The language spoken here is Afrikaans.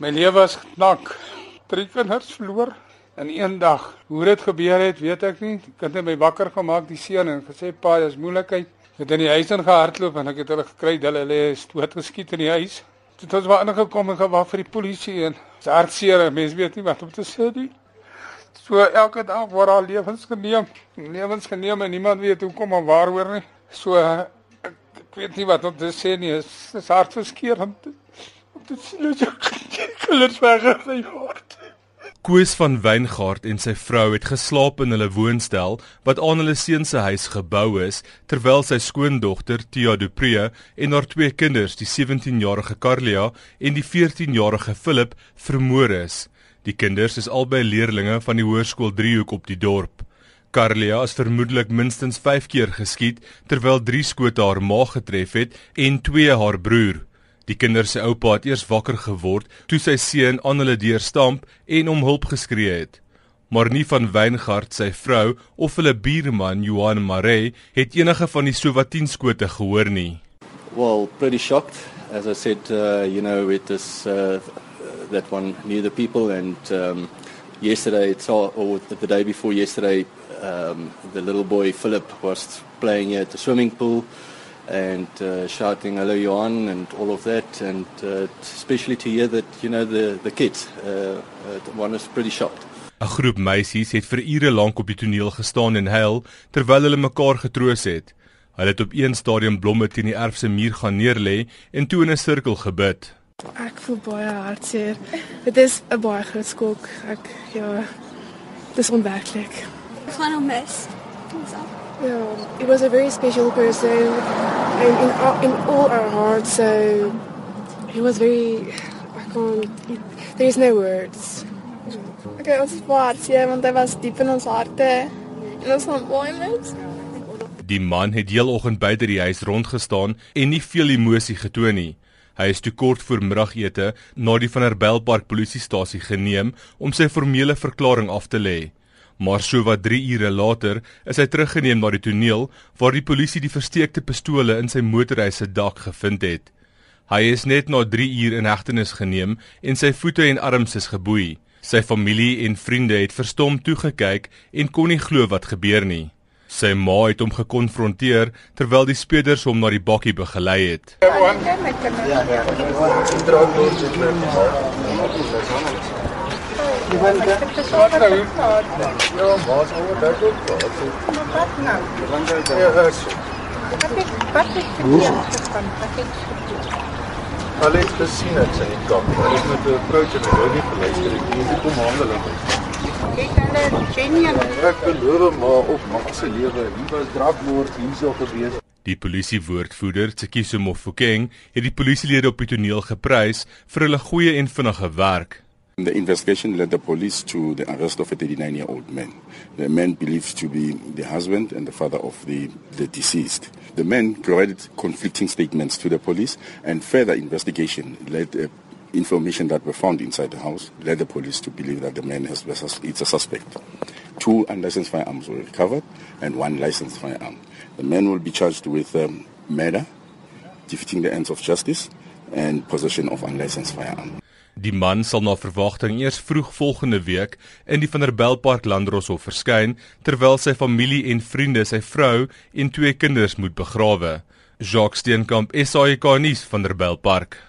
My lewe was geknak. Drie kinders verloor in een dag. Hoe dit gebeur het, weet ek nie. Die kind het my wakker gemaak, die seun en gesê pa, dis moeilikheid. Ek het in die huis ingehardloop en ek het hulle gekry, hulle lê dood geskiet in die huis. Dit het waar ingekom en gewag vir die polisie en hartseer. Mense weet nie wat om te sê nie. So elke dag word al lewens geneem, lewens geneem en niemand weet hoekom of waaroor nie. So ek, ek weet nie wat om te sê nie. Dit is, is hartverskeurende. Dit sien jy kinders weggery word. Koos van Wyngaard en sy vrou het geslaap in hulle woonstel wat aan hulle seun se huis gebou is terwyl sy skoondogter Tia Dupree en haar twee kinders, die 17-jarige Carlia en die 14-jarige Philip, vermoor is. Die kinders is albei leerdlinge van die hoërskool Driehoek op die dorp. Carlia is vermoedelik minstens 5 keer geskiet terwyl 3 skote haar maag getref het en 2 haar broer. Die kinders se oupa het eers wakker geword toe sy seun aan hulle deur stamp en om hulp geskree het. Maar nie van Weingart sy vrou of hulle buurman Johan Maree het enige van die sowat 10 skote gehoor nie. Well, pretty shocked. As I said, uh, you know, with this uh, that one near the people and um, yesterday it's all, or the day before yesterday um, the little boy Philip was playing at the swimming pool and uh, shouting hello Johan and all of that and uh, especially to hear that you know the the kids uh, uh, one is pretty shocked. 'n groep meisies het vir ure lank op die toneel gestaan en huil terwyl hulle mekaar getroos het. Hulle het op een stadium blomme teen die erf se muur gaan neerlê en toe in 'n sirkel gebid. Ek voel baie hartseer. Dit is 'n baie groot skok. Ek ja dis onwerklik ek gaan hom mis Yeah, he was a very special person in, in, in all our hearts. So he was very. I can't. There's no words. Okay, ons is baie ja, want hy was diep in ons harte. En ons van baie mens. Die man het heeloggend buite die huis rondgestaan en nie veel emosie getoon nie. Hy is te kort voor middagete na die van der Belpark polisiestasie geneem om sy formele verklaring af te lê. Maar so wat 3 ure later is hy teruggeneem na die toneel waar die polisie die versteekte pistole in sy motorhuis se dak gevind het. Hy is net na 3 uur in hegtenis geneem en sy voete en arms is geboei. Sy familie en vriende het verstom toegekyk en kon nie glo wat gebeur nie. Sy ma het hom gekonfronteer terwyl die speurders hom na die bakkie begelei het. Ja, ja. Wil dit te swaar nou. Ja, maar oor dit ook. Maar wat nou? Want dit is Wat ek wat ek van wat ek Hulle het gesien dit sy kop. Hulle het met 'n vroutjie met Rudy geluister. Ek het kom handeling. Kyk hulle genien. Ek belowe maar op mag se lewe. Hier was drakmoord hierso gewees. Die polisiewoordvoerder, Tsikiso Mofokeng, het die polisielede op die toneel geprys vir hulle goeie en vinnige werk. The investigation led the police to the arrest of a 39 year old man. The man believed to be the husband and the father of the, the deceased. The man provided conflicting statements to the police, and further investigation led uh, information that were found inside the house led the police to believe that the man has it's a suspect. Two unlicensed firearms were recovered and one licensed firearm. The man will be charged with um, murder, defeating the ends of justice, and possession of unlicensed firearm. Die man sal na verwagting eers vroeg volgende week in die Vanderbijlpark Landdroshof verskyn terwyl sy familie en vriende sy vrou en twee kinders moet begrawe. Jacques Steenkamp, SAK nuus Vanderbijlpark.